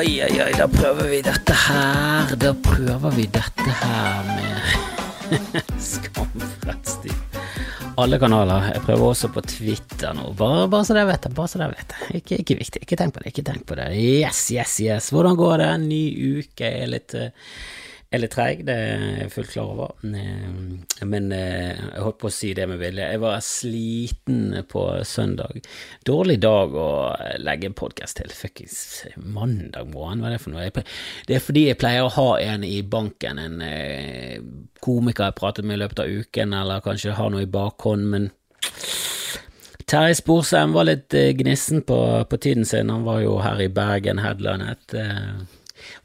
Oi, oi, oi, da prøver vi dette her. Da prøver vi dette her med Skamfrelst alle kanaler. Jeg prøver også på Twitter nå, bare, bare så dere vet det. bare så dere vet det. Ikke, ikke viktig, ikke tenk på det. ikke tenk på det. Yes, yes, yes. Hvordan går det? Ny uke. Er litt uh, er litt treig, det er jeg fullt klar over, men eh, jeg holdt på å si det med vilje. Jeg var sliten på søndag. Dårlig dag å legge en podkast til. Fuckings mandag morgen, hva er det for noe? Det er fordi jeg pleier å ha en i banken, en eh, komiker jeg pratet med i løpet av uken, eller kanskje har noe i bakhånd, men Terje Sporsem var litt eh, gnissen på, på, tiden sin. Han var jo her i Bergen headlinet.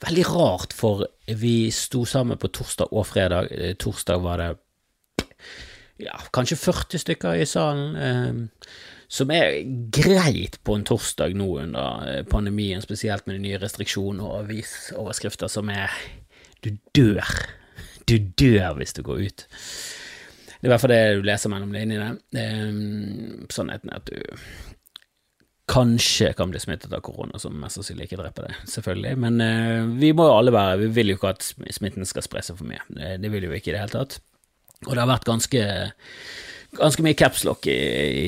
Veldig rart, for vi sto sammen på torsdag og fredag. Eh, torsdag var det ja, kanskje 40 stykker i salen, eh, som er greit på en torsdag nå under eh, pandemien, spesielt med de nye restriksjonene og avisoverskrifter som er Du dør. Du dør hvis du går ut. Det er i hvert fall det du leser mellom linjene. Eh, sannheten er at du kanskje kan bli smittet av korona, som mest sannsynlig ikke dreper det, selvfølgelig. Men eh, vi må jo alle være Vi vil jo ikke at smitten skal spre seg for mye. Det, vil jo ikke i det hele tatt. Og det har vært ganske, ganske mye capslock i, i,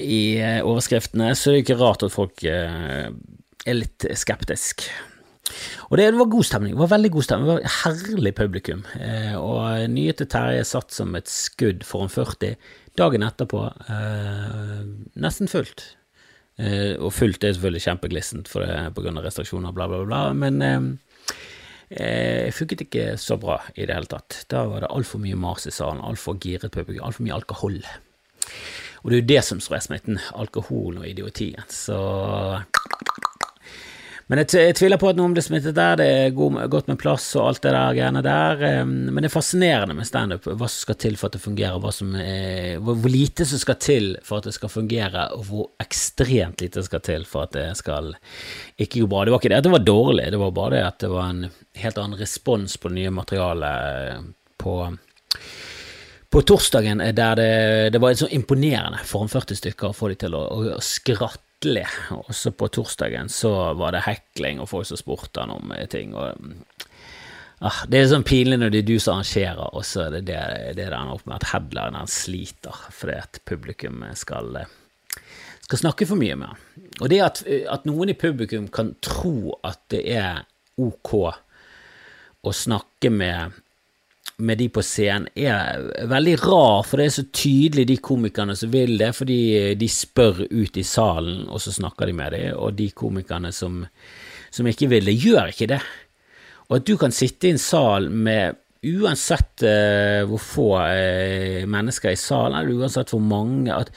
i, eh, overskriftene, så det er ikke rart at folk eh, er litt skeptisk. Og det, det, var god stemning. Det var veldig god stemning. Det var herlig publikum. Eh, og nye til Terje satt som et skudd foran 40. Dagen etterpå eh, nesten fullt. Eh, og fullt er selvfølgelig kjempeglissent pga. restriksjoner, bla, bla, bla, men eh, eh, funket ikke så bra i det hele tatt. Da var det altfor mye mas i salen, altfor giret publikum, altfor mye alkohol. Og det er jo det som sprer smitten, alkoholen og idiotien. Så men jeg, jeg, tviler på at noen blir smittet der, det er god, godt med plass og alt det der greiene der. Men det er fascinerende med standup, hva som skal til for at det fungerer, er, hvor, lite som skal til for at det skal fungere, og hvor ekstremt lite skal til for at det skal ikke gå bra. Det var ikke det at det var dårlig, det var bare det at det var en helt annen respons på det nye materialet på på torsdagen der det, det var så imponerende foran 40 stykker å få de til å, å skratte latterlig. Også på torsdagen så var det hekling og folk som spurte han om ting. og ah, Det er sånn pinlig når det er du som arrangerer, og så er det det det ender opp med at headlineren sliter fordi at publikum skal, skal snakke for mye med han. Og det at, at noen i publikum kan tro at det er ok å snakke med med de på scenen er veldig rar, for det er så tydelig de komikerne som vil det, fordi de spør ut i salen, og så snakker de med dem, og de komikerne som, som ikke vil det, gjør ikke det. Og at du kan sitte i en sal med uansett uh, hvor få uh, mennesker i salen, eller uansett hvor mange, at,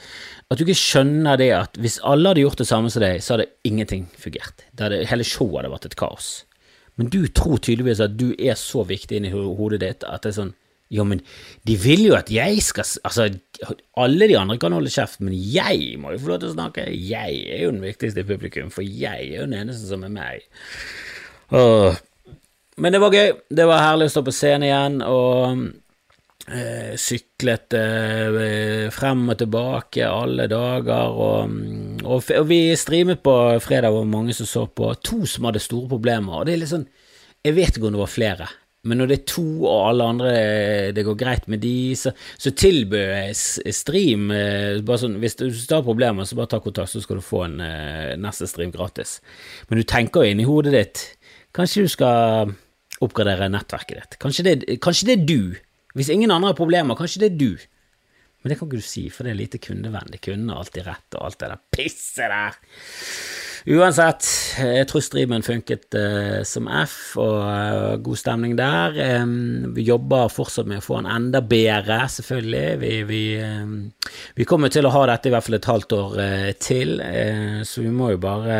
at, du ikke skjønner det at hvis alle hadde gjort det samme som deg, så hadde ingenting fungert. Hadde, hele showet hadde vært et kaos. Men du tror tydeligvis at du er så viktig inni hodet ditt at det er sånn Jo, men de vil jo at jeg skal Altså, alle de andre kan holde kjeft, men jeg må jo få lov til å snakke. Jeg er jo den viktigste i publikum, for jeg er jo den eneste som er meg. Åh. Men det var gøy. Det var herlig å stå på scenen igjen, og Eh, syklet eh, frem og tilbake alle dager, og, og, og, vi streamet på fredag, og mange som så på. To som hadde store problemer, og det er litt sånn Jeg vet ikke om det var flere, men når det er to, og alle andre det går greit med de, så, så tilbød jeg stream eh, bare sånn, Hvis du har problemer, så bare ta kontakt, så skal du få en uh, neste stream gratis. Men du tenker jo inni hodet ditt Kanskje du skal oppgradere nettverket ditt. Kanskje det, kanskje det er du hvis ingen andre har problemer, kanskje det er du. Men det kan ikke du si, for det er lite kundevennlig. Kunden har alltid rett, og alt det der pisset der. Uansett, jeg tror streamen funket uh, som F, og uh, god stemning der. Um, vi jobber fortsatt med å få den enda bedre, selvfølgelig. Vi, vi, um, vi, kommer til å ha dette i hvert fall et halvt år uh, til, så vi må jo bare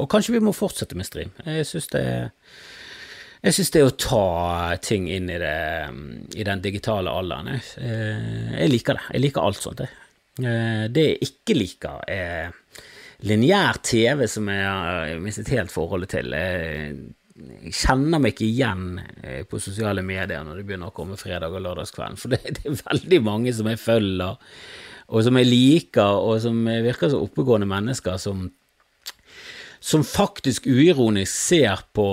Og kanskje vi må fortsette med stream. Jeg syns det er jeg syns det å ta ting inn i, det, i den digitale alderen jeg, eh, jeg, liker det. Jeg liker alt sånt. Jeg. Eh, det jeg ikke liker, er lineær TV, som jeg har mistet helt forholdet til. Jeg kjenner meg ikke igjen eh, på sosiale medier når det begynner å komme fredag og lørdagskvelden, for det, det er veldig mange som jeg følger, og som jeg liker, og som virker som oppegående mennesker som som faktisk uironisk ser på,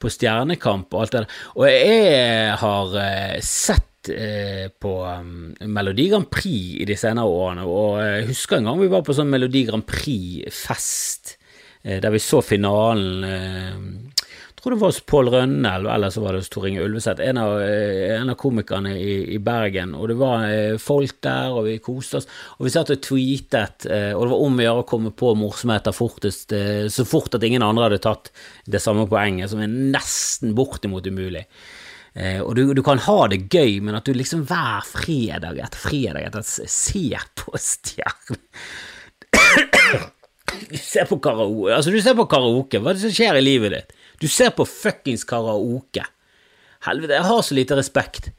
på Stjernekamp og alt det der. Og jeg har eh, sett eh, på um, Melodi Grand Prix i de senere årene, og jeg husker en gang vi var på sånn Melodi Grand Prix-fest, eh, der vi så finalen tror det var hos Pål Rønne, eller så var det hos Tor Inge Ulveseth, en, eh, en, av komikerne i, i, Bergen. Og det var eh, folk der, og vi koste oss. Og vi satt og tweetet, eh, og det var om å gjøre å komme på morsomheter fortest, så fort at ingen andre hadde tatt det samme poenget, som er nesten bortimot umulig. og du, du, kan ha det gøy, men at du liksom hver fredag etter fredag etter ser på stjerner Du ser på karaoke, altså du ser på karaoke, hva er det som skjer i livet ditt? Du ser på fuckings karaoke. Helvete, jeg har så lite respekt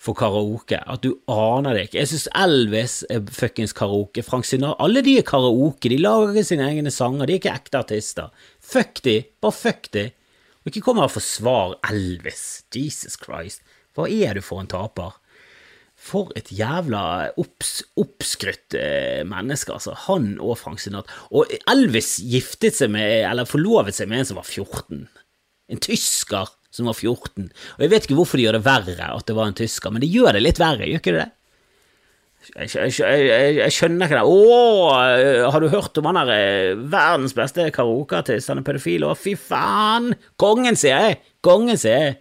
for karaoke at du aner det ikke. Jeg syns Elvis er fuckings karaoke. Frank Sinatra Alle de er karaoke. De lager sine egne sanger. De er ikke ekte artister. Fuck de. Bare fuck de. Og ikke kom her og forsvar Elvis. Jesus Christ. Hva er du for en taper? For et jævla opps, oppskrytt eh, menneske, altså. Han og Frank Sinatra. Og Elvis giftet seg med, eller forlovet seg med en som var 14. En tysker som var 14. Og jeg vet ikke hvorfor de gjør det verre at det var en tysker, men det gjør det litt verre, gjør ikke det? Jeg, jeg, jeg, jeg skjønner ikke det. Å, har du hørt om han der eh, verdens beste karaokeartist? Han er pedofil. og fy faen! Kongen, sier jeg! Kongen, sier jeg!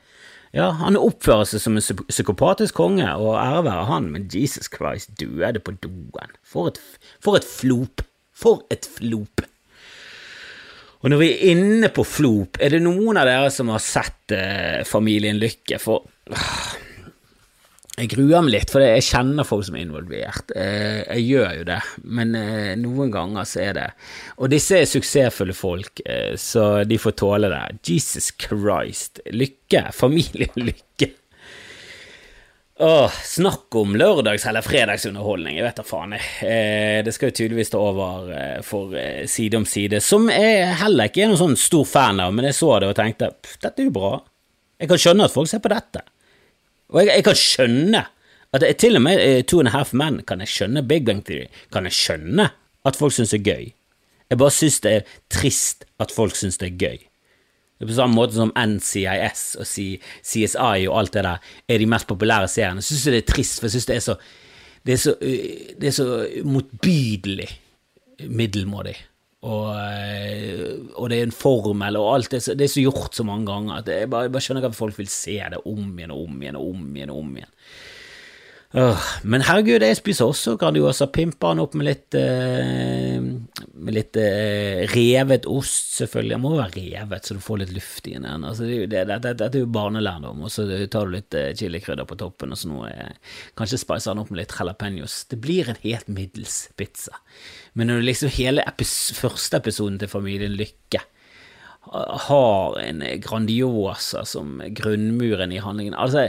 Ja, han oppfører seg som en psykopatisk konge, og ære være han, men Jesus Christ, det på doen. For et, for et flop. For et flop. Og når vi er inne på Flop, er det noen av dere som har sett eh, Familien Lykke? For uh, jeg gruer meg litt, for jeg kjenner folk som er involvert. Eh, jeg gjør jo det, men eh, noen ganger så er det Og disse er suksessfulle folk, eh, så de får tåle det. Jesus Christ. Lykke. Familien Lykke. Åh, snakk om lørdags- eller fredagsunderholdning, jeg vet da faen. Eh, det skal jo tydeligvis stå over eh, for eh, Side om side, som jeg heller ikke er noen sånn stor fan av, men jeg så det og tenkte dette er jo bra. Jeg kan skjønne at folk ser på dette. Og jeg, jeg kan skjønne at det, til og med eh, Two and a Half Men kan jeg skjønne Big Bang Theory, kan jeg skjønne at folk syns det er gøy. Jeg bare syns det er trist at folk syns det er gøy. På samme måte som NCIS og CSI og alt det der er de mest populære seriene. Jeg syns det er trist, for jeg syns det er så det er så, det er så motbydelig middelmådig. Og, og, det er en formel, og alt det, det er så gjort så mange ganger at jeg bare, jeg bare skjønner ikke at folk vil se det om igjen og om igjen og om igjen. og om igjen. Men herregud, jeg spiser også Grandiosa. Pimper den opp med litt, uh, med litt uh, revet ost, selvfølgelig. Den må jo være revet, så du får litt luft i den. Altså, det, det, det, er jo barnelærdom, og så tar du litt uh, chilikrydder på toppen, og så noe Kanskje spicer den opp med litt jalapeños. Det blir en helt middels pizza. Men når du liksom hele epis første episoden til Familien Lykke har en Grandiosa som grunnmuren i handlingen Altså,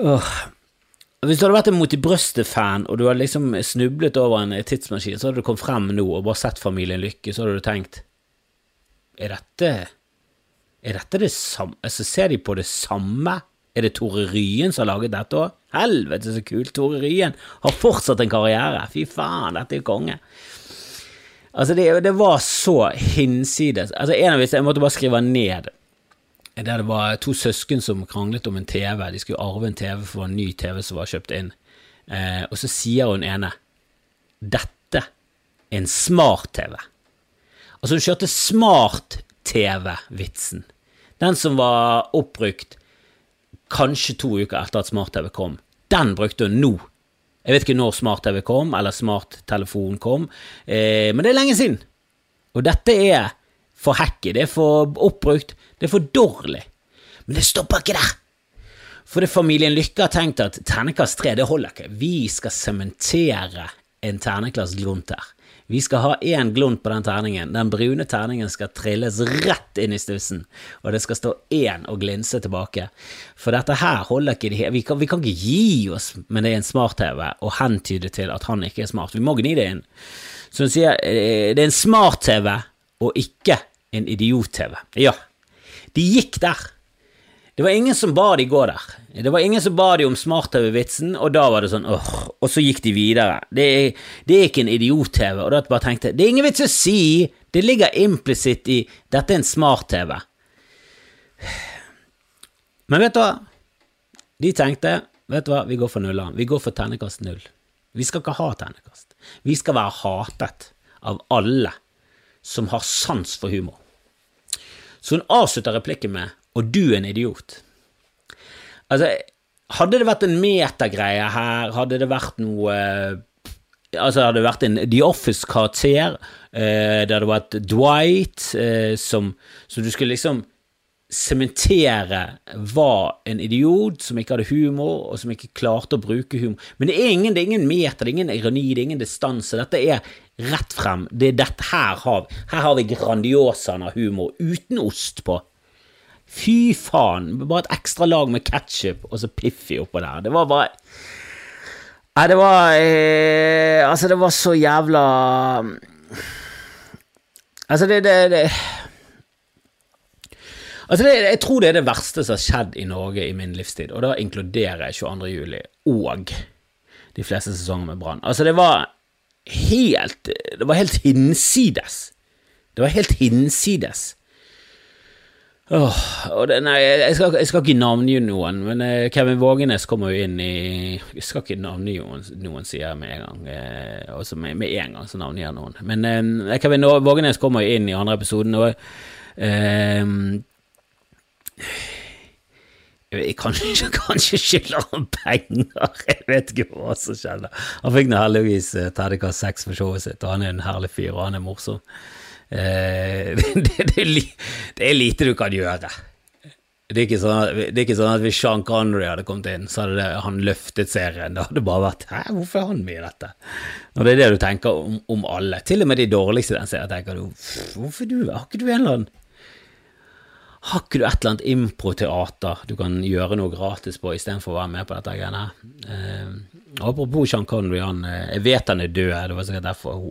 øh, hvis du hadde vært en Mot i brøstet-fan, og du hadde liksom snublet over en tidsmaskin, så hadde du kommet frem nå og bare sett Familien Lykke, så hadde du tenkt Er dette Er dette det samme Altså, ser de på det samme? Er det Tore Ryen som har laget dette òg? Helvete, så kult! Tore Ryen har fortsatt en karriere. Fy faen, dette er konge. Altså, det, det var så hinsides Altså, en av disse Jeg måtte bare skrive ned der det var to søsken som kranglet om en TV. De skulle arve en TV for en ny TV som var kjøpt inn. Eh, og så sier hun ene dette er en smart-TV. Altså, hun kjørte smart-TV-vitsen. Den som var oppbrukt kanskje to uker etter at smart-TV kom. Den brukte hun nå. Jeg vet ikke når smart-TV kom, eller smart-telefon kom, eh, men det er lenge siden. Og dette er for hacky, det er for oppbrukt, det er for dårlig. Men det stopper ikke der! For det familien Lykke har tenkt at ternekast tre, det holder ikke. Vi skal sementere en terneklass glunt her. Vi skal ha én glunt på den terningen. Den brune terningen skal trilles rett inn i stussen, og det skal stå én og glinse tilbake. For dette her holder ikke de vi kan, vi kan ikke gi oss med det er en smart-TV og hentyde til at han ikke er smart. Vi må gni det inn. Så hun sier eh, det er en smart-TV og ikke en idiot-TV. Ja, de gikk der. Det var ingen som ba de gå der. Det var ingen som ba de om smart-TV-vitsen, og da var det sånn åh, og så gikk de videre. Det er, det er ikke en idiot-TV, og da bare tenkte det er ingen vits å si, det ligger implisitt i dette er en smart-TV. Men vet du hva? De tenkte vet du hva, vi går for nulla. Vi går for ternekast null. Vi skal ikke ha ternekast. Vi skal være hatet av alle som har sans for humor. Så hun avslutter replikken med 'og du er en idiot'. Altså, hadde det vært en metagreie her, hadde det vært noe Altså, hadde det vært en The Office-karakter, eh, det hadde vært Dwight, eh, som, som du skulle liksom sementere var en idiot som ikke hadde humor, og som ikke klarte å bruke humor. Men det er ingen, det er ingen meter, det er ingen ironi, det er ingen distanse. Dette er rett frem. Det er dette her har vi. Her har vi Grandiosaen av humor, uten ost på. Fy faen! Bare et ekstra lag med ketsjup og så Piffi oppå der. Det var bare Nei, det var eh, Altså, det var så jævla Altså, det, det, det Altså det, jeg tror det er det verste som har skjedd i Norge i min livstid, og da inkluderer jeg 22. juli og de fleste sesonger med Brann. Altså, det var helt Det var helt hinsides. Det var helt hinsides. Åh, og det, nei, jeg skal, jeg skal ikke navngi noen, men eh, Kevin Vågenes kommer jo inn i Jeg skal ikke navngi noen, noen sier jeg med en gang. Eh, også med, med en gang så navngir jeg noen. Men eh, Kevin Vågenes kommer jo inn i andre episoden, og eh, jeg kanskje, kanskje skylder han penger, jeg vet ikke hva som skjedde. Han fikk nå heldigvis uh, terningkast seks for showet sitt, og han er en herlig fyr, og han er morsom. Eh, det, det, det, det, er lite du kan gjøre. Det er, sånn at, det er ikke sånn at, hvis Sean Connery hadde kommet inn, så hadde han løftet serien. Det hadde bare vært Hæ, hvorfor er han med i dette? Og det er det du tenker om, om alle. Til og med de dårligste i den serien tenker du Hvorfor du? Har ikke du en eller annen har ikke du et eller annet improteater du kan gjøre noe gratis på istedenfor å være med på dette greiene? Eh, apropos Sean Connery, han, eh, jeg vet han er død, det var sikkert derfor,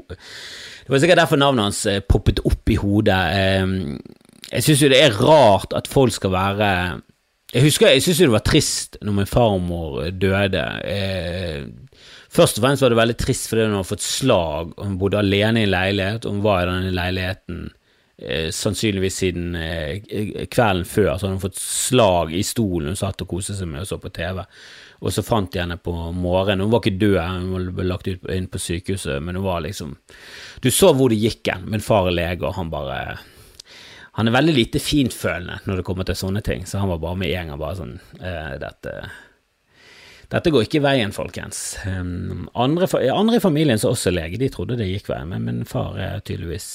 var sikkert derfor navnet hans eh, poppet opp i hodet. Uh, jeg syns jo det er rart at folk skal være Jeg husker, jeg syns jo det var trist når min farmor døde. Uh, først og fremst var det veldig trist fordi hun hadde fått slag, hun bodde alene i en leilighet, og hun var i denne leiligheten eh, sannsynligvis siden eh, kvelden før, så hadde hun fått slag i stolen hun satt og koste seg med og så på TV. Og så fant de henne på morgenen. Hun var ikke død, hun ble lagt ut inn på sykehuset, men hun var liksom Du så hvor det gikk hen. Min far er lege, og han bare Han er veldig lite fintfølende når det kommer til sånne ting, så han var bare med en gang bare sånn eh, Dette dette går ikke veien, folkens. Um, andre, andre, i familien som også er lege, de trodde det gikk veien, men min far er tydeligvis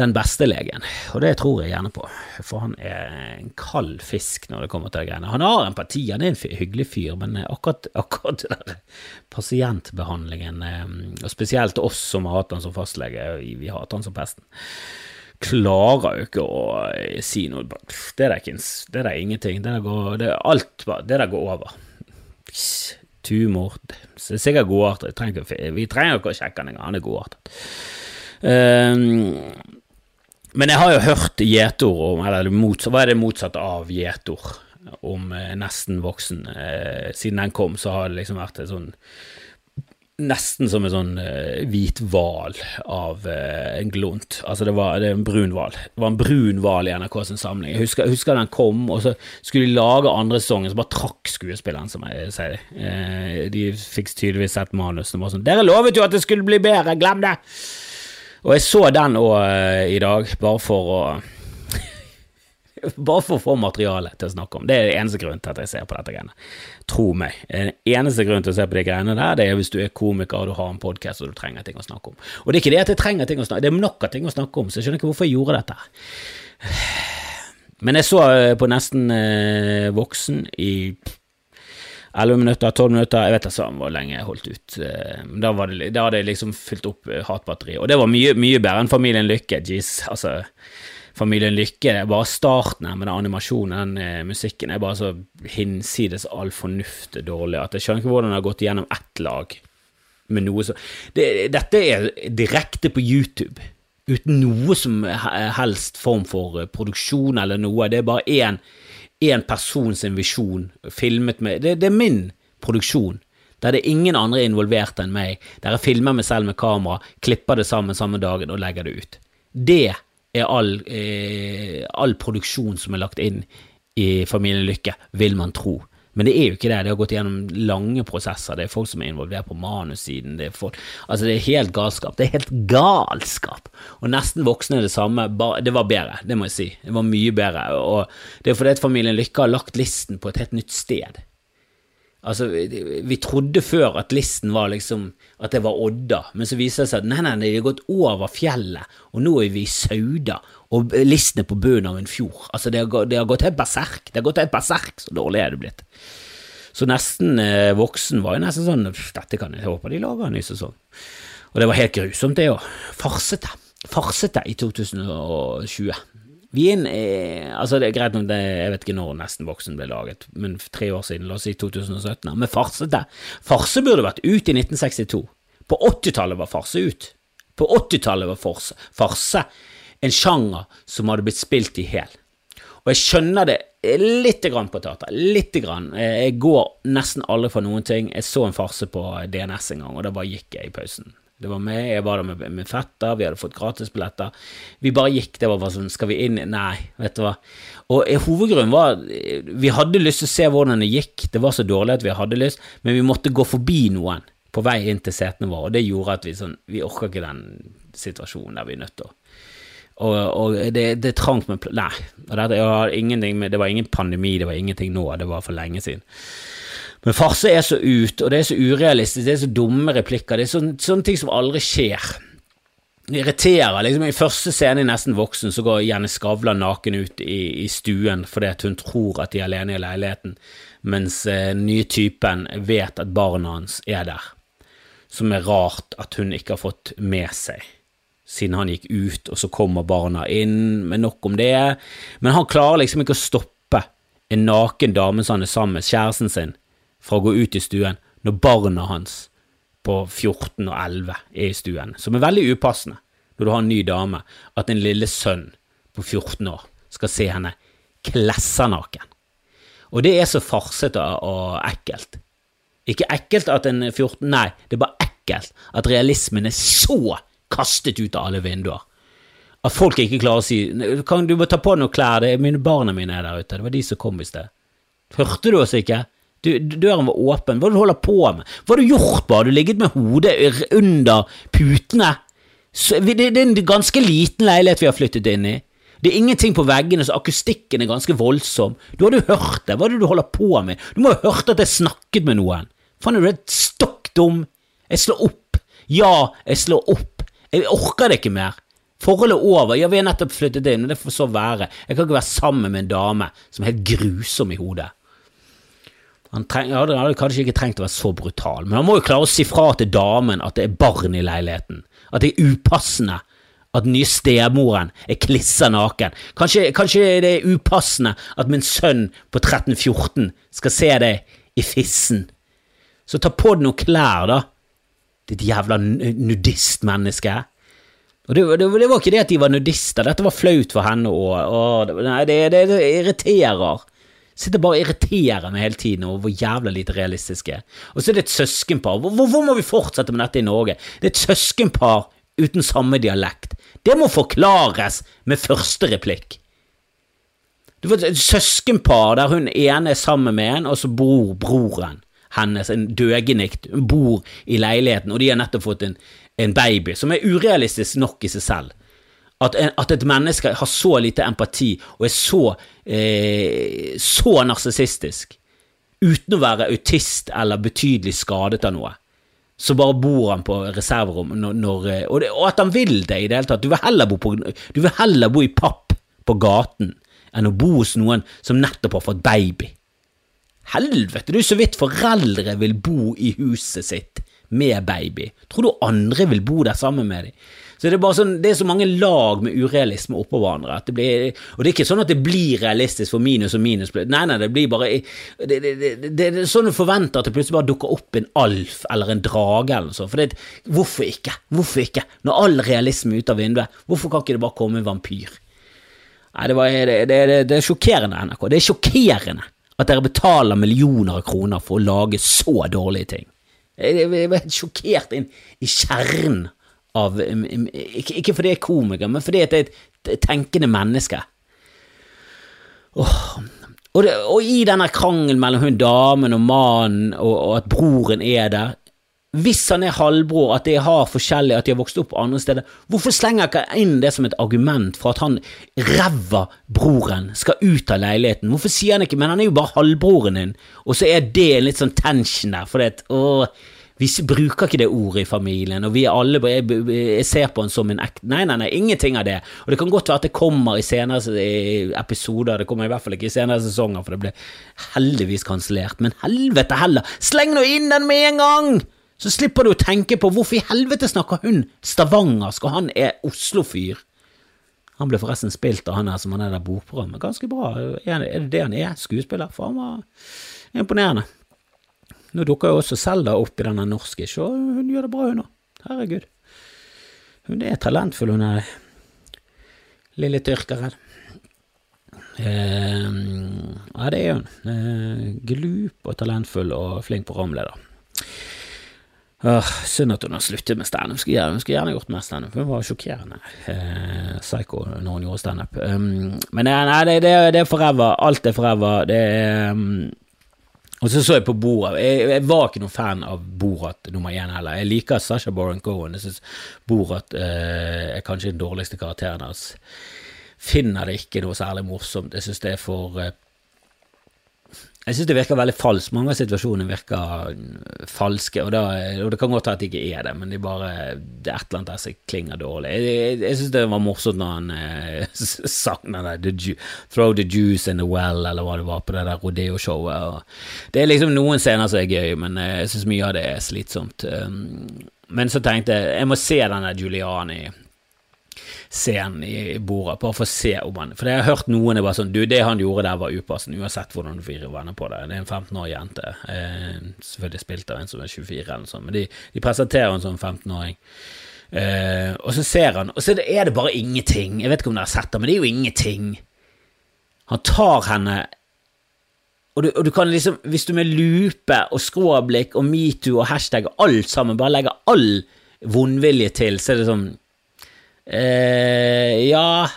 den beste legen, og det tror jeg gjerne på, for han er en kald fisk når det kommer til de greiene. Han har empati, han er en hyggelig fyr, men akkurat, akkurat den der pasientbehandlingen, eh, og spesielt oss som har hatt han som fastlege, vi har hatt han som pesten, klarer jo ikke å eh, si noe Det er ikke det er ingenting, det der går, det er alt, det der går over. Tumor, det er sikkert godartet, vi trenger ikke å sjekke han engang, han er godartet. Um, men jeg har jo hørt gjetord om Eller motsatt, hva er det motsatte av gjetord om eh, nesten voksen? Eh, siden den kom, så har det liksom vært en sånn Nesten som en sånn eh, hvit hval av eh, en glunt. Altså, det var, det er en brun hval. Det var en brun hval i NRK sin samling. Jeg husker, jeg husker, den kom, og så skulle de lage andre sesongen, så bare trakk skuespilleren, som jeg sier. Eh, de fikk tydeligvis sett manuset og var sånn 'Dere lovet jo at det skulle bli bedre, glem det!' Og jeg så den òg uh, i dag, bare for å Bare for å få materiale til å snakke om. Det er den eneste grunnen til at jeg ser på dette greiene. Tro meg. Den eneste grunnen til å se på de greiene der, det er hvis du er komiker og du har en podkast og du trenger ting å snakke om. Og det er ikke det at jeg trenger ting å snakke om, det er nok av ting å snakke om, så jeg skjønner ikke hvorfor jeg gjorde dette. Men jeg så eh, på nesten uh, voksen i 11 minutter, 12 minutter, jeg vet ikke hvor lenge jeg holdt ut. Eh, da, det, da hadde jeg liksom fylt opp eh, hatbatteriet, og det var mye, mye bedre enn Familien Lykke. Jeez, altså, Familien Lykke er bare starten her med den animasjonen, den eh, musikken, er bare så hinsides all fornuft dårlig at jeg skjønner ikke hvordan det har gått gjennom ett lag med noe så det, Dette er direkte på YouTube, uten noe som helst form for produksjon eller noe. Det er bare én én person sin visjon, filmet med det, det er min produksjon. Der det er ingen andre involvert enn meg, der jeg filmer meg selv med kamera, klipper det sammen samme dagen og legger det ut. Det er all, eh, all produksjon som er lagt inn i Familien Lykke, vil man tro. Men det er jo ikke det. Det har gått gjennom lange prosesser. Det er folk som er involvert på manussiden. Det er, folk, altså det er helt galskap. Det er helt galskap! Og nesten voksne er det samme. Det var bedre, det må jeg si. Det var mye bedre. Og det er fordi at familien Lykke har lagt listen på et helt nytt sted. Altså, vi trodde før at listen var liksom At det var Odda, men så viser det seg at nei, nei, de har gått over fjellet, og nå er vi i Sauda, og listen er på bunnen av en fjord. Altså, det har, det har gått helt berserk. Det har gått helt berserk, så dårlig er det blitt. Så nesten eh, voksen var jo nesten sånn Dette kan jeg håpe de lager en ny sesong. Og det var helt grusomt, det òg. Farsete. Farsete i 2020. Vi er Altså, det er greit nok, jeg vet ikke når Nesten voksen ble laget, men tre år siden, la oss si 2017. Men farsete. Farse burde vært ut i 1962. På 80-tallet var farse ut. På 80-tallet var farse, farse en sjanger som hadde blitt spilt i hæl. Og jeg skjønner det lite grann på teater. Lite grann. Jeg går nesten aldri for noen ting. Jeg så en farse på DNS en gang, og da bare gikk jeg i pausen. Det var meg, jeg var der med, med fetter, vi hadde fått gratisbilletter. Vi bare gikk, det var bare sånn, skal vi inn? Nei, vet du hva. Og eh, hovedgrunnen var, vi hadde lyst til å se hvordan det gikk, det var så dårlig at vi hadde lyst, men vi måtte gå forbi noen på vei inn til setene våre, og det gjorde at vi sånn, vi orker ikke den situasjonen der vi er nødt til å og, og det, det trangt med Nei, det, det, var ingen pandemi, det var ingenting nå, det var for lenge siden. Men farse er så ut, og det er så urealistisk, det er så dumme replikker, det er sånne, sånne ting som aldri skjer. Irriterer. liksom I første scene i Nesten voksen så går Jenny Skavlan naken ut i, i, stuen fordi hun tror at de er alene i leiligheten, mens eh, nye typen vet at barna hans er der. Som er rart at hun ikke har fått med seg, siden han gikk ut, og så kommer barna inn, men nok om det. Men han klarer liksom ikke å stoppe en naken dame som han er sammen med, kjæresten sin, fra å gå ut i stuen når barna hans på 14 og 11 er i stuen, som er veldig upassende når du har en ny dame, at en lille sønn på 14 år skal se henne klessernaken. Og det er så farsete og ekkelt. Ikke ekkelt at en 14 Nei, det er bare ekkelt at realismen er så kastet ut av alle vinduer. At folk ikke klarer å si kan Du må ta på noen klær, det er mine barna mine er der ute, det var de som kom i sted. Hørte du oss ikke? Du, døren var åpen. Hva du holder på med? Hva har du gjort, bare? Du ligget med hodet under putene? Så, det, det, er en ganske liten leilighet vi har flyttet inn i. Det er ingenting på veggene, så akustikken er ganske voldsom. Du hadde jo hørt det. Hva er det du holder på med? Du må ha hørt at jeg snakket med noen. Faen, er du helt stokk dum? Jeg slår opp. Ja, jeg slår opp. Jeg orker det ikke mer. Forholdet er over. Ja, vi har nettopp flyttet inn, og det får så være. Jeg kan ikke være sammen med en dame som er helt grusom i hodet. Han, treng, han hadde kanskje ikke trengt å være så brutal, men han må jo klare å si fra til damen at det er barn i leiligheten, at det er upassende at den nye stemoren er klisser naken. Kanskje, kanskje, det er upassende at min sønn på 13-14 skal se deg i fissen. Så ta på deg noen klær, da, ditt jævla nudistmenneske. Og det, det, det, var ikke det at de var nudister, dette var flaut for henne òg. Det, det irriterer. Sitter bare og irriterer meg hele tiden over hvor jævla lite realistisk er. Og så er det et søskenpar. Hvor, hvor må vi fortsette med dette i Norge? Det er et søskenpar uten samme dialekt. Det må forklares med første replikk. Du får et søskenpar der hun ene er sammen med en, og så bor broren hennes, en døgenikt, hun bor i leiligheten, og de har nettopp fått en, en baby, som er urealistisk nok i seg selv. At, at, et menneske har så lite empati og er så, eh, så narsissistisk, uten å være autist eller betydelig skadet av noe, så bare bor han på reserverom når, når, eh, og, det, og, at han vil det i det hele tatt. Du vil, heller bo på, du vil heller bo i papp på gaten enn å bo hos noen som nettopp har fått baby. Helvete, du så vidt foreldre vil bo i huset sitt med baby. Tror du andre vil bo der sammen med dem? Så det er bare sånn, det er så mange lag med urealisme oppå hverandre. At det blir, og det er ikke sånn at det blir realistisk for minus og minus. Nei, nei, det blir bare Det, det, det, det er sånn du forventer at det plutselig bare dukker opp en alf eller en drage eller noe sånt. For det, hvorfor ikke? Hvorfor ikke? Når all realisme er ute av vinduet, hvorfor kan ikke det bare komme en vampyr? Nei, det, var, det, er sjokkerende, NRK. Det er sjokkerende at dere betaler millioner av kroner for å lage så dårlige ting. Jeg er helt sjokkert inn i kjernen av ikke, fordi jeg er komiker, men fordi jeg er et tenkende menneske. Oh. Og, det, og, i denne krangelen mellom hun damen og mannen, og, og at broren er der hvis han er halvbror, at de har forskjellig, at de har vokst opp andre steder, hvorfor slenger ikke inn det som et argument for at han ræva broren skal ut av leiligheten? Hvorfor sier han ikke 'men han er jo bare halvbroren din', og så er det en litt sånn tension der, fordi at åh, vi bruker ikke det ordet i familien, og vi er alle Jeg, ser på han som en ekte Nei, nei, nei, ingenting av det. Og det kan godt være at det kommer i senere episoder, det kommer i hvert fall ikke i senere sesonger, for det ble heldigvis kansellert. Men helvete heller, sleng nå inn den med en gang! Så slipper du å tenke på hvorfor i helvete snakker hun stavangersk, og han er Oslo-fyr. Han ble forresten spilt av han her som han er der bokprogrammet. Ganske bra. Er det det han er? Skuespiller? For han var imponerende. Nå dukker jo også Selda opp i denne norske, så hun gjør det bra, hun òg. Herregud. Hun er talentfull, hun er lille tyrkeren. Eh, ja, det er hun. Eh, glup og talentfull og flink programleder. Uh, synd at hun har sluttet med standup. Skulle, gjerne, gjerne gjort mer standup. Hun var sjokkerende uh, psycho når hun gjorde standup. Um, men nei, det, det, det, er forever. Alt er forever. Det er um, og så så jeg på Borat. Jeg, jeg, var ikke noen fan av Borat nummer én heller. Jeg liker Sasha Baron Cohen. Jeg syns Borat eh, er kanskje den dårligste karakteren hans. Finner det ikke noe særlig morsomt. Jeg syns det er for uh, jeg syns det virker veldig falskt. Mange av situasjonene virker falske, og, da, og, det kan godt være at det ikke er det, men er bare det er et eller annet der som klinger dårlig. Jeg, jeg, jeg syns det var morsomt når han eh, sang den der 'Throw the juice in the well', eller hva det var, på det der rodeo-showet. Det er liksom noen scener som er gøy, men eh, jeg syns mye av det er slitsomt. Um, men så tenkte jeg jeg må se den der Giuliani scenen i bordet, bare for å se om han For jeg har hørt noen er bare sånn Du, det han gjorde der, var upassende, uansett hvordan du får venner på det. Det er en 15 år jente. Eh, selvfølgelig spilt av en som er 24 eller noe sånt, men de, de presenterer en som 15-åring. Eh, og så ser han, og så er det bare ingenting. Jeg vet ikke om dere har sett det, men det er jo ingenting. Han tar henne og du, og du, kan liksom, hvis du med lupe og skråblikk og metoo og hashtag alt sammen bare legger all vondvilje til, så er det sånn Eh, ja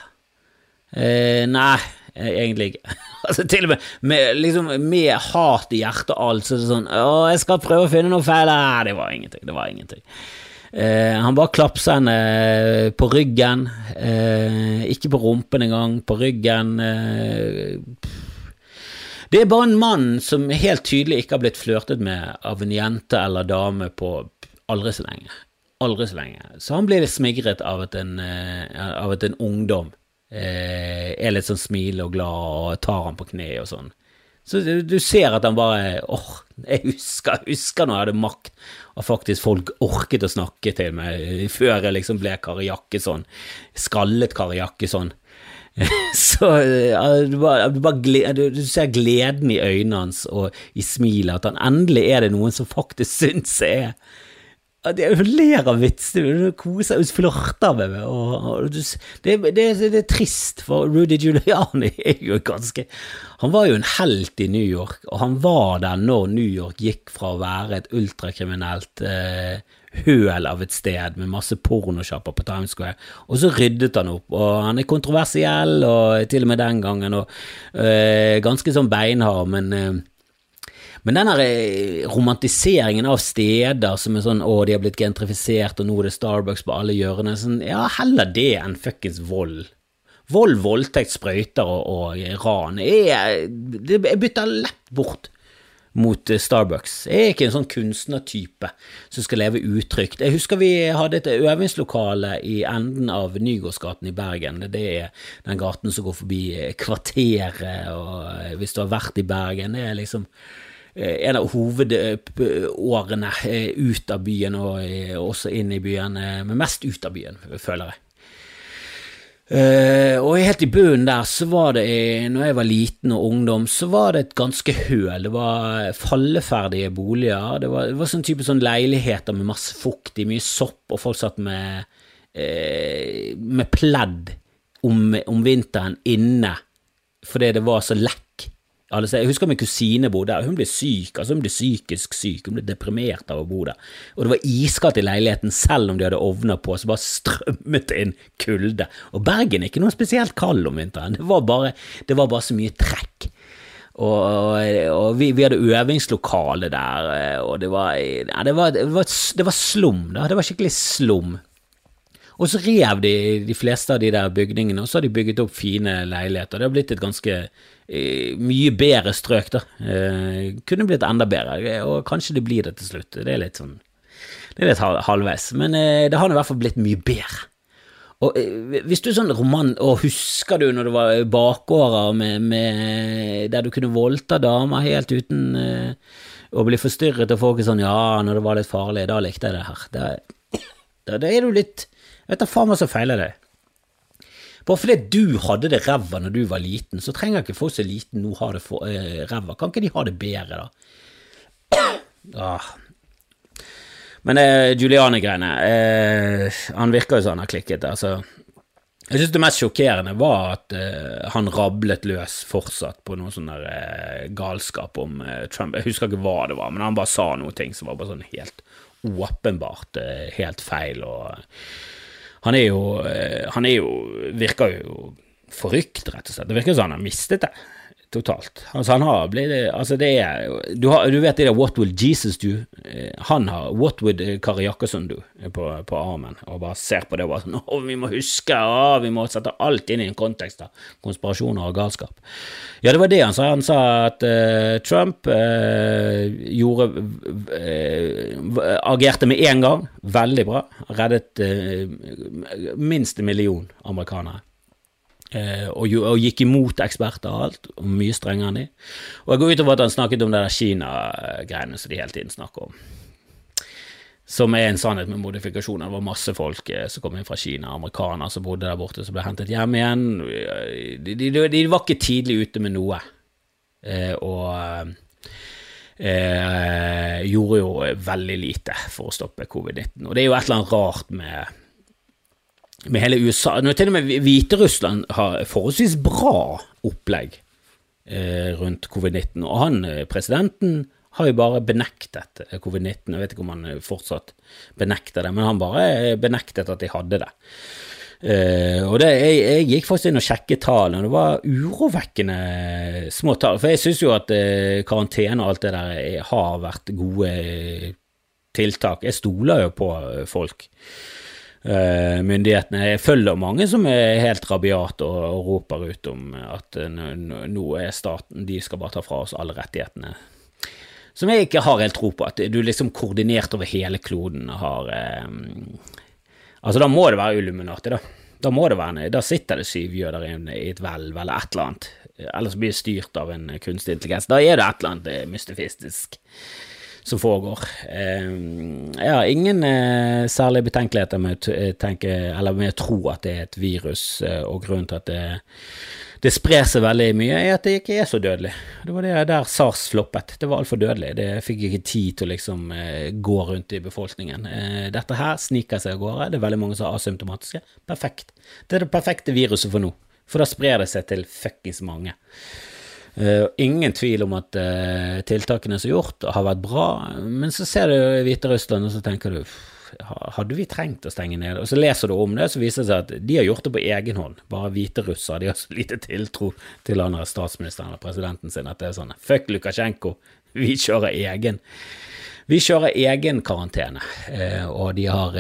eh, Nei, eh, egentlig ikke. altså, til og med med, liksom, med hat i hjertet og alt, så er det sånn Å, jeg skal prøve å finne noe feil. Nei, det var ingenting. Det var ingenting. Eh, han bare klapsa henne eh, på ryggen. Eh, ikke på rumpen engang, på ryggen. det er bare en mann som helt tydelig ikke har blitt flørtet med av en jente eller dame på aldri så lenge aldri så lenge. Så han blir litt smigret av at en, eh, av at en ungdom eh, er litt sånn smilende og glad og tar ham på kne og sånn. Så du, ser at han bare åh, jeg husker, husker når jeg hadde makt, og faktisk folk orket å snakke til meg før jeg liksom ble Kari Jakkesson. Skallet Kari Jakkesson. Så du, bare, du, bare, du, ser gleden i øynene hans og i smilet, at han endelig er det noen som faktisk syns jeg er hun ler av vitsene, hun koser hun flørter med meg. Og, og det, det, det, er trist, for Rudy Giuliani er jo ganske Han var jo en helt i New York, og han var der når New York gikk fra å være et ultrakriminelt eh, høl av et sted med masse pornosjapper på Times Square, og så ryddet han opp. Og han er kontroversiell, og til og med den gangen, og eh, ganske sånn beinhard, men eh, men den eh, romantiseringen av steder som er sånn å, de har blitt gentrifisert, og nå er det Starbucks på alle hjørner, sånn, ja, heller det enn fuckings vold. Vold, voldtekt, sprøyter og, og ran. Jeg, jeg bytter lett bort mot eh, Starbucks. Jeg er ikke en sånn kunstnertype som skal leve utrygt. Jeg husker vi hadde et øvingslokale i enden av Nygårdsgaten i Bergen. Det er den gaten som går forbi Kvarteret, og hvis du har vært i Bergen, det er liksom Eh, en av hovedårene eh, ut av byen og eh, også inn i byen, men mest ut av byen, føler jeg. og helt i bunnen der så var det, når jeg var liten og ungdom, så var det et ganske høl. Det var falleferdige boliger. Det var, det var sånn type sånn leiligheter med masse fukt i, mye sopp, og folk satt med, med pledd om, om vinteren inne fordi det var så lekk. Altså, jeg husker min kusine bodde der, hun ble syk, altså hun ble psykisk syk, hun ble deprimert av å bo der. Og det var iskaldt i leiligheten selv om de hadde ovner på, så bare strømmet det inn kulde. Og Bergen er ikke noe spesielt kald om vinteren, det var bare, det var bare så mye trekk. Og, og vi, vi, hadde øvingslokale der, og det var, ja, det var, det var, det var slum, da. Det var skikkelig slum. Og så rev de de fleste av de der bygningene, og så har de bygget opp fine leiligheter. Det har blitt et ganske eh, mye bedre strøk, da. Eh, kunne blitt enda bedre, og kanskje det blir det til slutt. Det er litt sånn Det er litt halvveis, men eh, det har i hvert fall blitt mye bedre. Og eh, hvis du sånn roman, og husker du når det var bakgårder med, med, der du kunne voldta damer helt uten eh, å bli forstyrret, og folk er sånn ja, når det var litt farlig, da likte jeg det her. Da, da er du litt Vet da faen hva som feiler deg. Bare fordi du hadde det ræva når du var liten, så trenger ikke folk som er liten nå ha det for, uh, ræva. Kan ikke de ha det bedre, da? ah. Men eh, Juliane-greiene eh, Han virker jo sånn han har klikket. Altså, jeg synes det mest sjokkerende var at eh, han rablet løs fortsatt på noe sånn der galskap om Trump. Jeg husker ikke hva det var, men han bare sa noe ting som var bare sånn helt åpenbart helt feil. og han er jo eh, Han er jo Virker jo forrykt, rett og slett. Det virker som han har mistet det totalt. Altså, han har blitt Altså, det er du, har, du vet det der What will Jesus do? Eh, han har What would Kari Jakkesson do på, på, armen, og bare ser på det og bare sånn Å, vi må huske, å, vi må sette alt inn i en kontekst av konspirasjoner og galskap. Ja, det var det han sa. Han sa at uh, Trump uh, gjorde uh, Agerte med en gang, veldig bra. Reddet minst en million amerikanere. Eh, og, og, gikk imot eksperter og alt, og mye strengere enn de. Og jeg går ut over at han snakket om det der Kina-greiene som de hele tiden snakker om. Som er en sannhet med modifikasjoner. Det var masse folk eh, som kom inn fra Kina, amerikanere som bodde der borte, som ble hentet hjem igjen. De, de, de var ikke tidlig ute med noe, eh, og eh, gjorde jo veldig lite for å stoppe covid-19. Og det er jo et eller annet rart med med hele USA Nå til og med Hviterussland har forholdsvis bra opplegg eh, rundt covid-19, og han, eh, presidenten, har jo bare benektet eh, covid-19. Jeg vet ikke om han eh, fortsatt benekter det, men han bare benektet at de hadde det. Uh, og det, jeg, jeg, gikk faktisk inn og sjekket tallene, og det var urovekkende små tall. For jeg syns jo at uh, karantene og alt det der har vært gode tiltak. Jeg stoler jo på folk. Uh, myndighetene. Jeg følger mange som er helt rabiate og, roper ut om at uh, nå er staten De skal bare ta fra oss alle rettighetene. Som jeg ikke har helt tro på. At du liksom koordinert over hele kloden har eh, Altså, da må det være Illuminati, da. Da må det være Da sitter det syv jøder i et hvelv eller et eller annet. Ellers blir det styrt av en kunstig intelligens. Da er det et eller annet mystifistisk som foregår. Eh, jeg har ingen eh, særlige betenkeligheter med å eh, tenke, med å tro at det er et virus, og grunnen til at det, det sprer seg veldig mye, er at det ikke er så dødelig. Det var det der SARS floppet. Det var altfor dødelig. Det fikk ikke tid til å liksom gå rundt i befolkningen. Dette her sniker seg av gårde. Det er veldig mange som er asymptomatiske. Perfekt. Det er det perfekte viruset for nå, for da sprer det seg til fuckings mange. Uh, ingen tvil om at uh, tiltakene som er gjort, har vært bra, men så ser du Hviterussland, og så tenker du hadde vi trengt å stenge ned? Og så leser du om det, så viser det seg at de har gjort det på egen hånd. Bare hviterussere. De har så lite tiltro til andre statsministeren eller presidenten sin at det er sånn fuck Lukasjenko, vi kjører egen. Vi kjører egen karantene, uh, og de har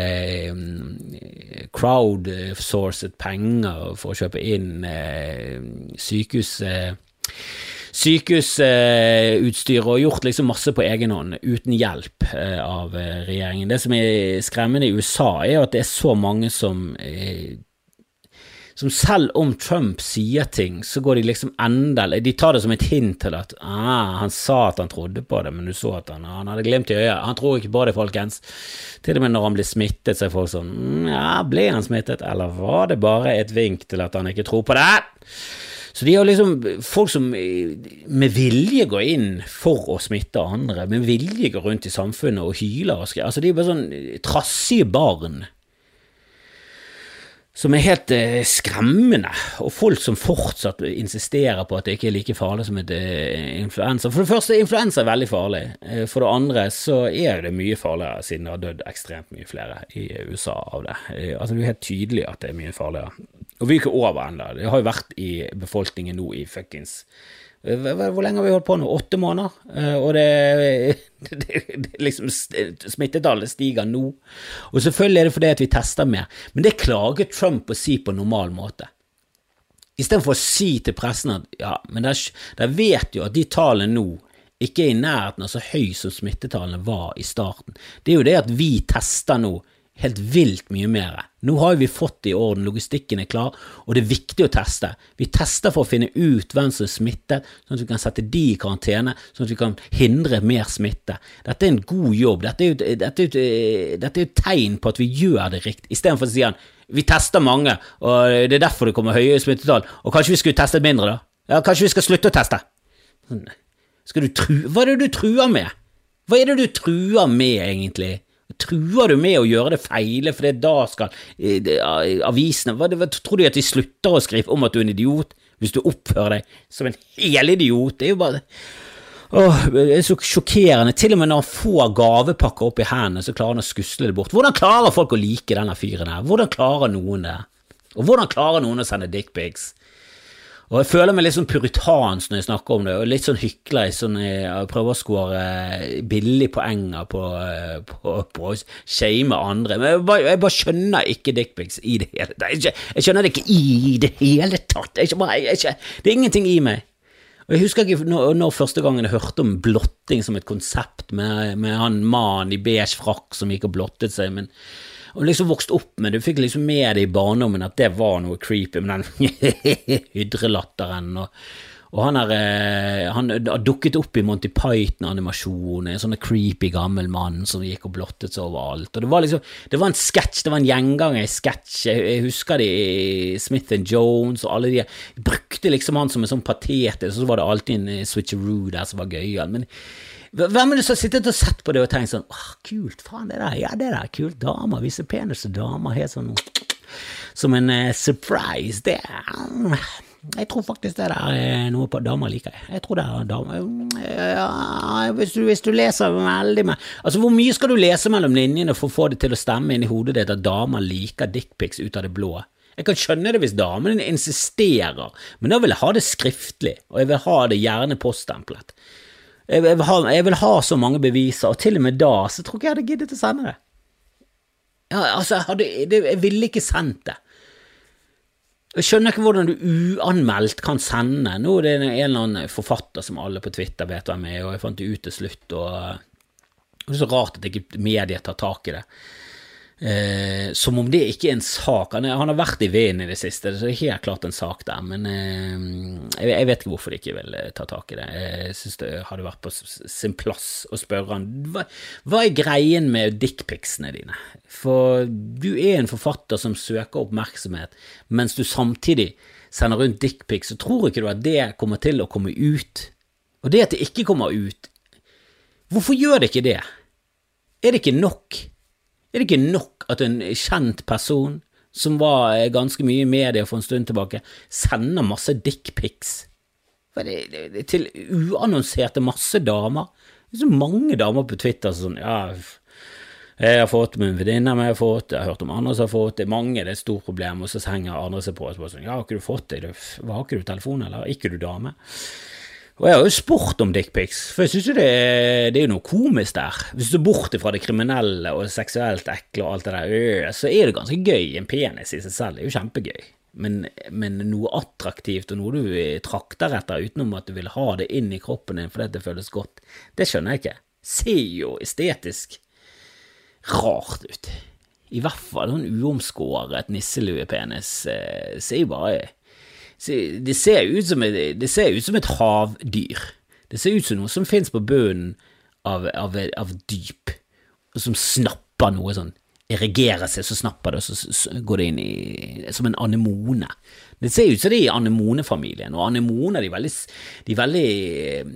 crowdsourcet penger for å kjøpe inn sykehus sykehusutstyr og gjort liksom masse på egen hånd uten hjelp eh, av eh, regjeringen. Det som er skremmende i USA, er at det er så mange som eh, som selv om Trump sier ting, så går de liksom endelig De tar det som et hint til at ah, han sa at han trodde på det, men du så at han, han hadde glimt i øyet. Han tror ikke på det, folkens. Til og med når han blir smittet, så er folk sånn mm, Ja, ble han smittet, eller var det bare et vink til at han ikke tror på det? Så de har liksom folk som med vilje går inn for å smitte andre, med vilje går rundt i samfunnet og hyler og skriver. Altså, de er bare sånn trassige barn. som er helt eh, skremmende, og folk som fortsatt insisterer på at det ikke er like farlig som et eh, influensa. For det første, influensa er veldig farlig. Eh, for det andre så er det mye farligere, siden det har dødd ekstremt mye flere i USA av det. Eh, altså Det er jo helt tydelig at det er mye farligere. Og vi er ikke over ennå. Det har jo vært i befolkningen nå i fuckings eh, hvor lenge har vi holdt på nå? Åtte måneder? Eh, og det, det, det liksom Smittetallet stiger nå. Og selvfølgelig er det fordi at vi tester mer, men det klager Trump å si på en normal måte. Istedenfor å si til pressen at ja, men de vet jo at de tallene nå ikke er i nærheten av så høy som smittetallene var i starten. Det er jo det at vi tester nå helt vilt mye mer. Nå har vi fått det i orden, logistikken er klar, og det er viktig å teste. Vi tester for å finne ut hvem som er smittet, sånn at vi kan sette de i karantene, sånn at vi kan hindre mer smitte. Dette er en god jobb. Dette er jo, dette jo tegn på at vi gjør det riktig, istedenfor å si han vi tester mange, og det er derfor det kommer høye smittetall, og kanskje vi skulle testet mindre, da? Ja, kanskje vi skal slutte å teste? Sånn, skal du tru... Hva er det du truer med? Hva er det du truer med, egentlig? Truer du med å gjøre det feile, for da skal eh, avisene hva, hva, Tror du at de slutter å skrive om at du er en idiot, hvis du oppfører deg som en hel idiot? Det er jo bare Åh, det er så sjokkerende. Til og med når han får gavepakker opp i hendene, så klarer han å skusle det bort. Hvordan klarer folk å like denne fyren her? Hvordan klarer noen det? Og hvordan klarer noen å sende dickpics? Og jeg føler meg litt sånn puritansk når jeg snakker om det, og litt sånn hykler sånn jeg prøver å skåre billig poenger på, på, på å shame andre. Men jeg bare, jeg bare skjønner ikke dickpics i det hele tatt. Jeg, jeg, skjønner det ikke i det hele tatt. Jeg, jeg, det er ingenting i meg. Og Jeg husker ikke når, når første gangen jeg hørte om blotting som et konsept, med, med han mannen i beige frakk som gikk og blottet seg, men og liksom vokst opp med det, du fikk liksom med det i barndommen at det var noe creepy med den hydrelatteren. og og han, er, eh, han har dukket opp i Monty Python-animasjonen, en sånn creepy gammel mann som gikk og blottet seg overalt. Og det var liksom, det var en sketsj, det var en gjenganger i sketsj. Jeg husker de Smith and Jones og alle de brukte liksom han som en sånn patetisk, og så var det alltid en eh, switcheroo der som var gøyal. Men hvem er det som har sittet og sett på det og tenkt sånn åh, kult, faen, det der, ja, det der, kult, damer, viser peneste damer, helt sånn som en uh, surprise, det jeg tror faktisk det der er noe på damer liker. Jeg tror det er damer ja, hvis, du, hvis, du, leser veldig med Altså, hvor mye skal du lese mellom linjene for å få det til å stemme inn i hodet ditt at damer liker dickpics ut av det blå? Jeg kan skjønne det hvis damene insisterer, men da vil jeg ha det skriftlig, og jeg vil ha det gjerne poststemplet. Jeg vil, ha, jeg vil ha så mange beviser, og til og med da så tror ikke jeg hadde giddet å sende det. Ja, altså, jeg, hadde, jeg ville ikke sendt det. Jeg skjønner ikke hvordan du uanmeldt kan sende. Nå er det en eller annen forfatter som alle på Twitter vet hvem er, og jeg fant det ut til slutt, og det er så rart at ikke media tar tak i det. Eh, som om det ikke er en sak. Han, han har vært i veden i det siste, så det er helt klart en sak der. Men eh, jeg, jeg, vet ikke hvorfor de ikke vil eh, ta tak i det. Jeg syns det hadde vært på sin plass å spørre han hva, hva er greien med dickpicsene dine? For du er en forfatter som søker oppmerksomhet, mens du samtidig sender rundt dickpics, så tror ikke du at det kommer til å komme ut? Og det at det ikke kommer ut, hvorfor gjør det ikke det? Er det ikke nok? Er det ikke nok at en kjent person, som var eh, ganske mye i media for en stund tilbake, sender masse dickpics? Til uannonserte masse damer. Det er så mange damer på Twitter som sånn Ja, jeg har fått min venninne venninne jeg har fått, jeg har hørt om andre som har fått det, mange det er et stort problem, og så henger andre seg på og spør sånn Ja, har ikke du fått det? Hva, har ikke du telefon, eller? Er ikke du dame? Og jeg har jo spurt om dickpics, for jeg syns jo det, det, er noe komisk der. Hvis du ser bort fra det kriminelle og seksuelt ekle og alt det der, øh, så er det ganske gøy. En penis i seg selv er jo kjempegøy. Men, men noe attraktivt og noe du trakter etter utenom at du vil ha det inn i kroppen din fordi det føles godt, det skjønner jeg ikke. Ser jo estetisk rart ut. I hvert fall en uomskåret nisseluepenis eh, ser jo bare det ser, et, det ser ut som et havdyr. Det ser ut som noe som fins på bunnen av, av, av, dyp, og som snapper noe sånn. Erigerer seg, så snapper det, og så, går det inn i Som en anemone. Det ser ut som det er i anemonefamilien, og anemoner de de er veldig eh,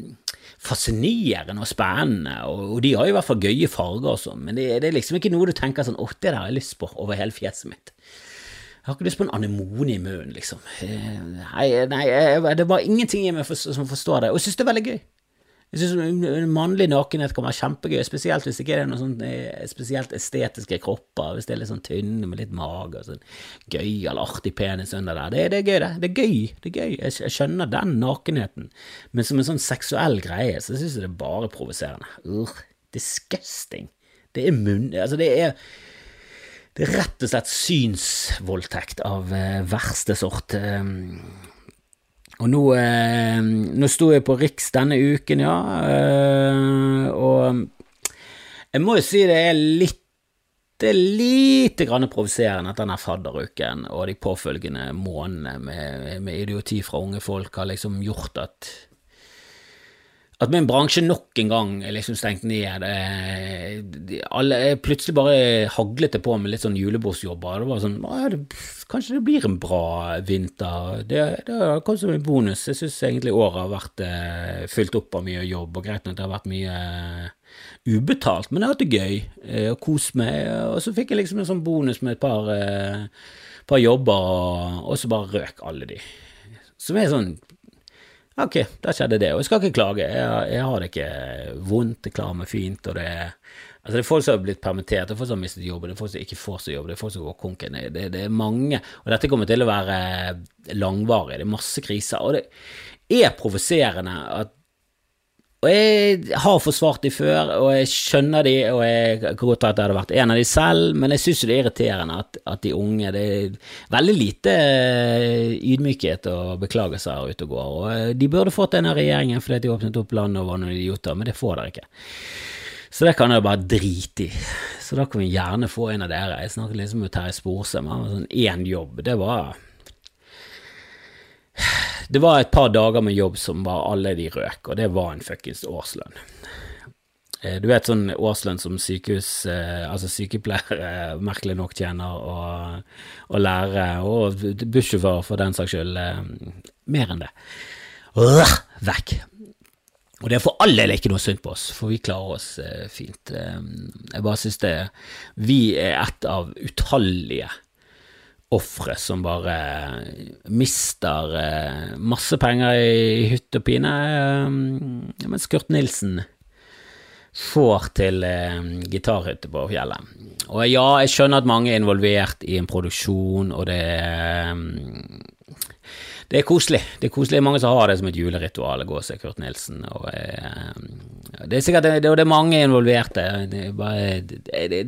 fascinerende og spennende, og, og, de har i hvert fall gøye farger og sånn, men det, det, er liksom ikke noe du tenker sånn åh, det der har jeg lyst på over hele fjeset mitt. Jeg har ikke lyst på en anemone i munnen, liksom. Eh, nei, nei, det var ingenting i meg som forstår det, og jeg syns det er veldig gøy. Jeg synes Mannlig nakenhet kan være kjempegøy, spesielt hvis det ikke er noen sånn eh, spesielt estetiske kropper, hvis det er litt sånn tynne med litt mage og sånn gøy eller artig penis under der. Det, det, er gøy, det. Det er gøy. det er gøy. Jeg, jeg skjønner den nakenheten, men som en sånn seksuell greie så syns jeg det er bare provoserende. Disgusting. Det er munn... Altså, det er det er rett og slett synsvoldtekt av eh, verste sort. Eh, og nå, eh, nå sto jeg på Riks denne uken, ja, eh, og jeg må jo si det er litt det er lite grann provoserende at denne fadderuken og de påfølgende månedene med, med idioti fra unge folk har liksom gjort at at min bransje nok en gang liksom stengte ned. Det, alle, plutselig bare haglet det på med litt sånn julebordsjobber. Det var sånn det, Kanskje det blir en bra vinter. Det, det kommet som en bonus. Jeg syns egentlig året har vært eh, fylt opp av mye jobb, og greit nok det har vært mye eh, ubetalt, men jeg har hatt det gøy eh, og kost meg. Og så fikk jeg liksom en sånn bonus med et par, eh, par jobber, og så bare røk alle de. Som er sånn Ok, da skjedde det, og jeg skal ikke klage. Jeg, jeg har det ikke vondt, jeg klarer meg fint, og det er Altså, det er folk som har blitt permittert, det er folk som har mistet jobben, det er folk som ikke får seg jobb, det er folk som går konken. Det, det, er mange, og dette kommer til å være langvarig, det er masse kriser. Og det er provoserende at og jeg har forsvart de før, og jeg skjønner de, og jeg kan godt at jeg hadde vært en av de selv, men jeg syns det er irriterende at, at, de unge Det er veldig lite eh, ydmykhet og beklagelser ute og går. Og eh, de burde fått denne regjeringen fordi de åpnet opp landet og var noen idioter, men det får dere ikke. Så det kan jeg bare drite i. Så da kan vi gjerne få en av dere. Jeg snakket liksom med Terje Sporsem, han var sånn én jobb. Det var det var et par dager med jobb som var alle de røk, og det var en fuckings årslønn. Eh, du vet sånn årslønn som sykehus, eh, altså sykepleiere merkelig nok tjener, og, og lærere, og bussjåfører for den saks skyld. Eh, mer enn det. Vekk. Og det er for all del ikke noe synd på oss, for vi klarer oss fint. Jeg bare synes det Vi er et av utallige ofre som bare mister eh, masse penger i hytt og pine, eh, mens Kurt Nilsen får til eh, gitarhytte på fjellet. Og ja, jeg skjønner at mange er involvert i en produksjon, og det det er koselig. Det er koselig. Mange som har det som et juleritual å gå og se Kurt Nilsen. Og, det er sikkert det, det er mange involverte. Det, bare, det,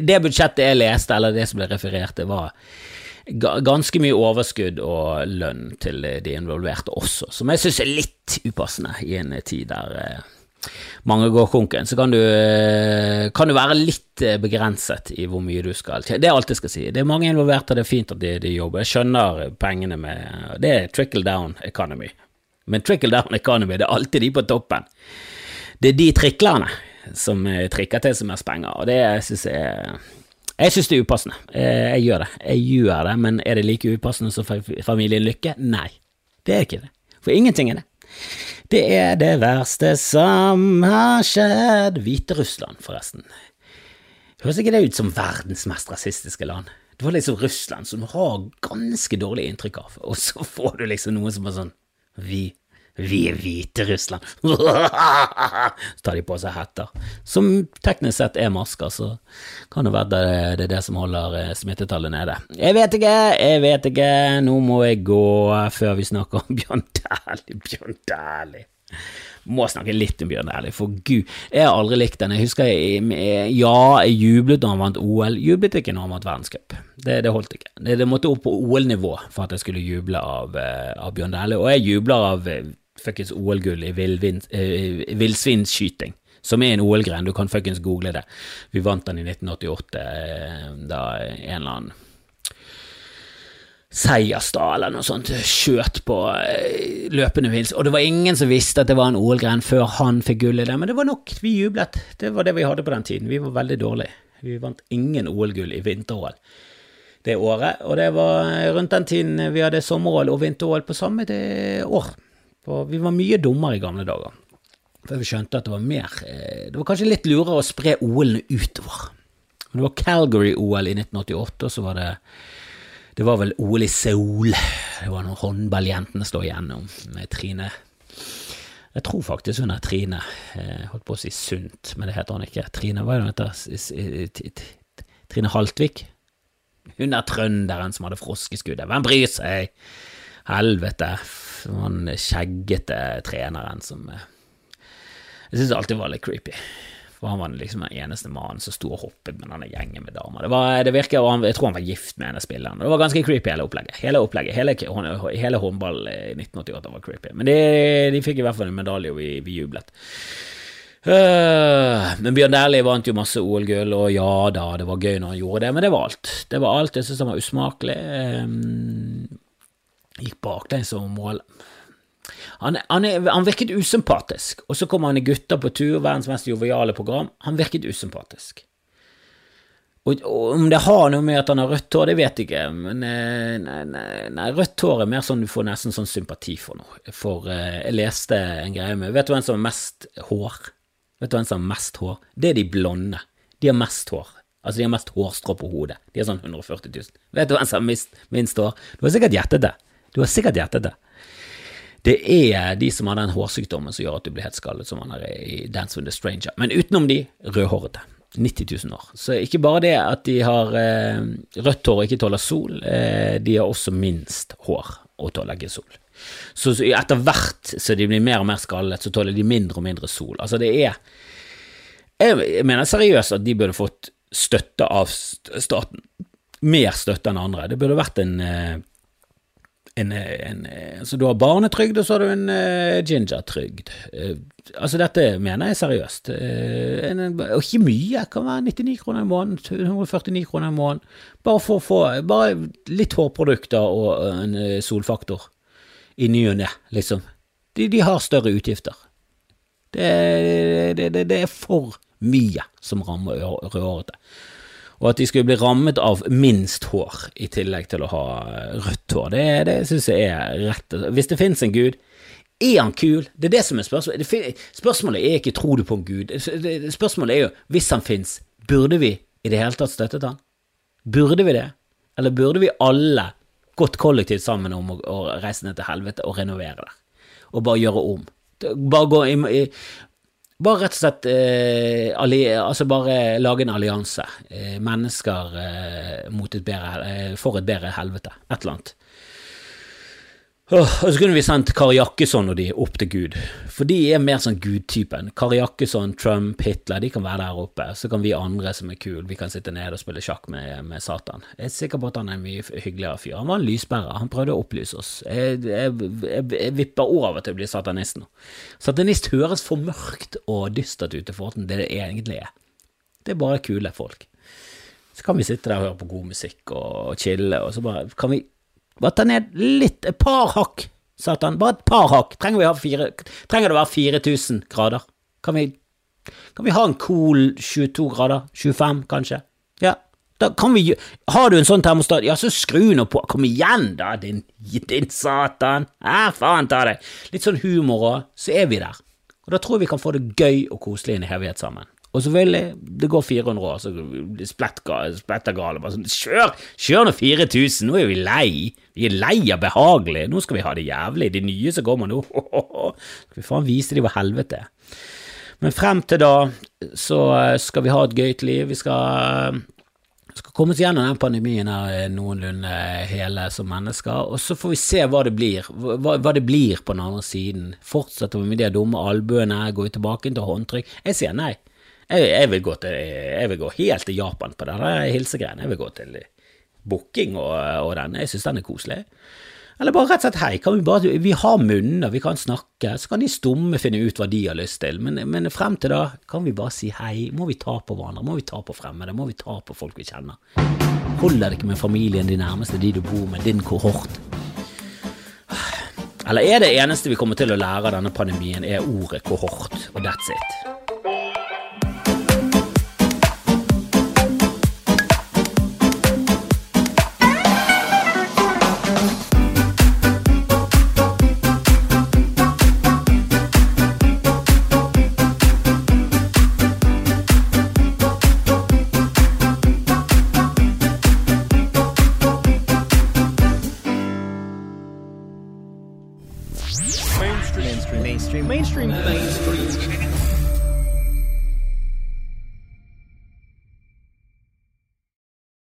det, budsjettet jeg leste, eller det som ble referert til, var ganske mye overskudd og lønn til de involverte også, som jeg synes er litt upassende i en tid der eh, mange går konken, så kan du, eh, kan du, være litt eh, begrenset i hvor mye du skal Det er alt jeg skal si. Det er mange involverte, det er fint at de, de jobber. Jeg skjønner pengene med Det er trickle down economy. Men trickle down economy, det er alltid de på toppen. Det er de triklerne som trikker til seg mest penger, og det syns jeg jeg synes det er upassende. Eh, jeg gjør det. Jeg gjør det, men er det like upassende som familien Lykke? Nei, det er ikke det. For ingenting er det. Det er det verste som har skjedd. Hviterussland, forresten. Høres ikke det ut som verdens mest rasistiske land? Det var liksom Russland, som du har ganske dårlig inntrykk av, og så får du liksom noe som er sånn Vi vi er Hviterussland. så tar de på seg hetter. Som teknisk sett er masker, så kan det være det, er det som holder eh, smittetallet nede. Jeg vet ikke, jeg vet ikke. Nå må jeg gå før vi snakker om Bjørn Dæhlie. Bjørn Dæhlie. Må snakke litt om Bjørn Dæhlie, for gud, jeg har aldri likt den. Jeg husker jeg, ja, jeg jublet da han vant OL. Jublet ikke når han vant verdenscup. Det, det, holdt ikke. Det, det, måtte opp på OL-nivå for at jeg skulle juble av, eh, av Bjørn Dæhlie, og jeg jubler av fuckings OL-gull i eh, villsvinskyting. Som er en OL-gren, du kan fuckings google det. Vi vant den i 1988, eh, da en eller annen Seierstad eller noe sånt skjøt på eh, løpende vils, og det var ingen som visste at det var en OL-gren før han fikk gull i det, men det var nok, vi jublet. Det var det vi hadde på den tiden. Vi var veldig dårlige. Vi vant ingen OL-gull i vinter-OL det året, og det var rundt den tiden vi hadde sommer-OL og vinter-OL på samme år. For vi var mye dummere i gamle dager. For vi skjønte at det var mer eh, Det var kanskje litt lurere å spre OL-ene utover. Men det var Calgary-OL i 1988, og så var det Det var vel OL i Seoul. Det var noen håndballjentene står igjennom med Trine Jeg tror faktisk hun er Trine. Jeg holdt på å si Sunt, men det heter hun ikke. Trine, hva er det hun heter? Trine Haltvik? Hun er trønderen som hadde froskeskuddet. Hvem bryr seg? Helvete. Han skjeggete treneren som Jeg syns alltid var litt creepy. For han var liksom den eneste mannen som sto og hoppet med denne gjengen med damer. Det, var, det virker, Jeg tror han var gift med en av spillerne. Det var ganske creepy, hele opplegget. Hele opplegget, hele, hele håndball i 1988 var creepy. Men de, de fikk i hvert fall en medalje, og vi, vi jublet. Uh, men Bjørn Dæhlie vant jo masse OL-gull, og ja da, det var gøy når han gjorde det, men det var alt. Det var alt. Jeg syns han var usmakelig. Um, gikk baklengs over mål. Han, han, han, virket usympatisk, og så kommer han i Gutta på tur, verdens mest joviale program. Han virket usympatisk. Og, og, Om det har noe med at han har rødt hår, det vet jeg ikke, men eh, nei, nei, nei, rødt hår er mer sånn du får nesten sånn sympati for noe. For uh, jeg leste en greie med Vet du hvem som har mest hår? Vet du hvem som har mest hår? Det er de blonde. De har mest hår. Altså, de har mest hårstrå på hodet. De har sånn 140 000. Vet du hvem som har minst, minst hår? Du har sikkert gjettet det. Du har sikkert gjettet det. Det er de som har den hårsykdommen som gjør at du blir helt skallet, som han er i Dance with a Stranger. Men utenom de, rødhårete. 90 000 år. Så ikke bare det at de har eh, rødt hår og ikke tåler sol, eh, de har også minst hår og tåler ikke sol. Så, så etter hvert så de blir mer og mer skallet, så tåler de mindre og mindre sol. Altså det er Jeg mener seriøst at de burde fått støtte av staten. Mer støtte enn andre. Det burde vært en eh, en, en, altså du har barnetrygd, og så har du en uh, gingertrygd. Uh, altså dette mener jeg seriøst. Uh, en, og ikke mye, kan være 99 kroner i måneden, 149 kroner i måneden. Bare for å få bare litt hårprodukter og en solfaktor i ny og ne, liksom. De, de, har større utgifter. Det, det, det, det er for mye som rammer rødhårete og at de skulle bli rammet av minst hår, i tillegg til å ha rødt hår. Det, det syns jeg er rett Hvis det finnes en gud, er han kul? Det er det som er spørsmålet. Spørsmålet er ikke tror du på en gud. Spørsmålet er jo hvis han finnes, burde vi i det hele tatt støttet han? Burde vi det? Eller burde vi alle gått kollektivt sammen om å, reise ned til helvete og renovere der? Og bare gjøre om? Bare gå i bare rett og slett eh, altså bare lage en allianse. Eh, mennesker eh, et bedre, eh, for et bedre helvete. Et eller annet. Og så kunne vi sendt Kari Jakkesson og de opp til Gud, for de er mer sånn gudtypen. Kari Jakkesson, Trump, Hitler, de kan være der oppe. Så kan vi andre som er kule, vi kan sitte nede og spille sjakk med, med Satan. Jeg er sikker på at han er en mye hyggeligere fyr. Han var en lysbærer, han prøvde å opplyse oss. Jeg, jeg, jeg, jeg vipper over til å bli satanist nå. Satanist høres for mørkt og dystert ut i forhold til det det egentlig er. Det er bare kule folk. Så kan vi sitte der og høre på god musikk og chille, og så bare kan vi bare ta ned litt, et par hakk, satan. Bare et par hakk. Trenger, vi ha fire, trenger det å være 4000 grader? Kan vi, kan vi ha en cool 22 grader? 25, kanskje? Ja. Da kan vi Har du en sånn termostat, ja, så skru nå på. Kom igjen, da, din, din satan. Ja, faen ta deg. Litt sånn humor òg, så er vi der. Og da tror jeg vi kan få det gøy og koselig inn i hevighet sammen. Og selvfølgelig, det går 400 år, så spretter gale. Bare sånn, kjør! Kjør nå 4000! Nå er vi lei! Vi er lei av behagelig. Nå skal vi ha det jævlig. De nye som kommer nå, skal vi faen vise dem hva helvete. Men frem til da så skal vi ha et gøyt liv. Vi skal, skal komme oss gjennom den pandemien her noenlunde hele som mennesker, og så får vi se hva det blir. Hva, hva det blir på den andre siden. Fortsetter vi med de dumme albuene, går vi tilbake til håndtrykk? Jeg sier nei. Jeg, jeg, vil til, jeg, vil gå helt til Japan på denne hilsegreiene. Jeg vil gå til booking og, og den. Jeg syns den er koselig. Eller bare rett og slett hei, vi bare Vi har munner, vi kan snakke, så kan de stumme finne ut hva de har lyst til, men, men, frem til da kan vi bare si hei. Må vi ta på hverandre? Må vi ta på fremmede? Må vi ta på folk vi kjenner? Holder det ikke med familien, de nærmeste, de du bor med, din kohort? Eller er det eneste vi kommer til å lære av denne pandemien, er ordet kohort, og that's it?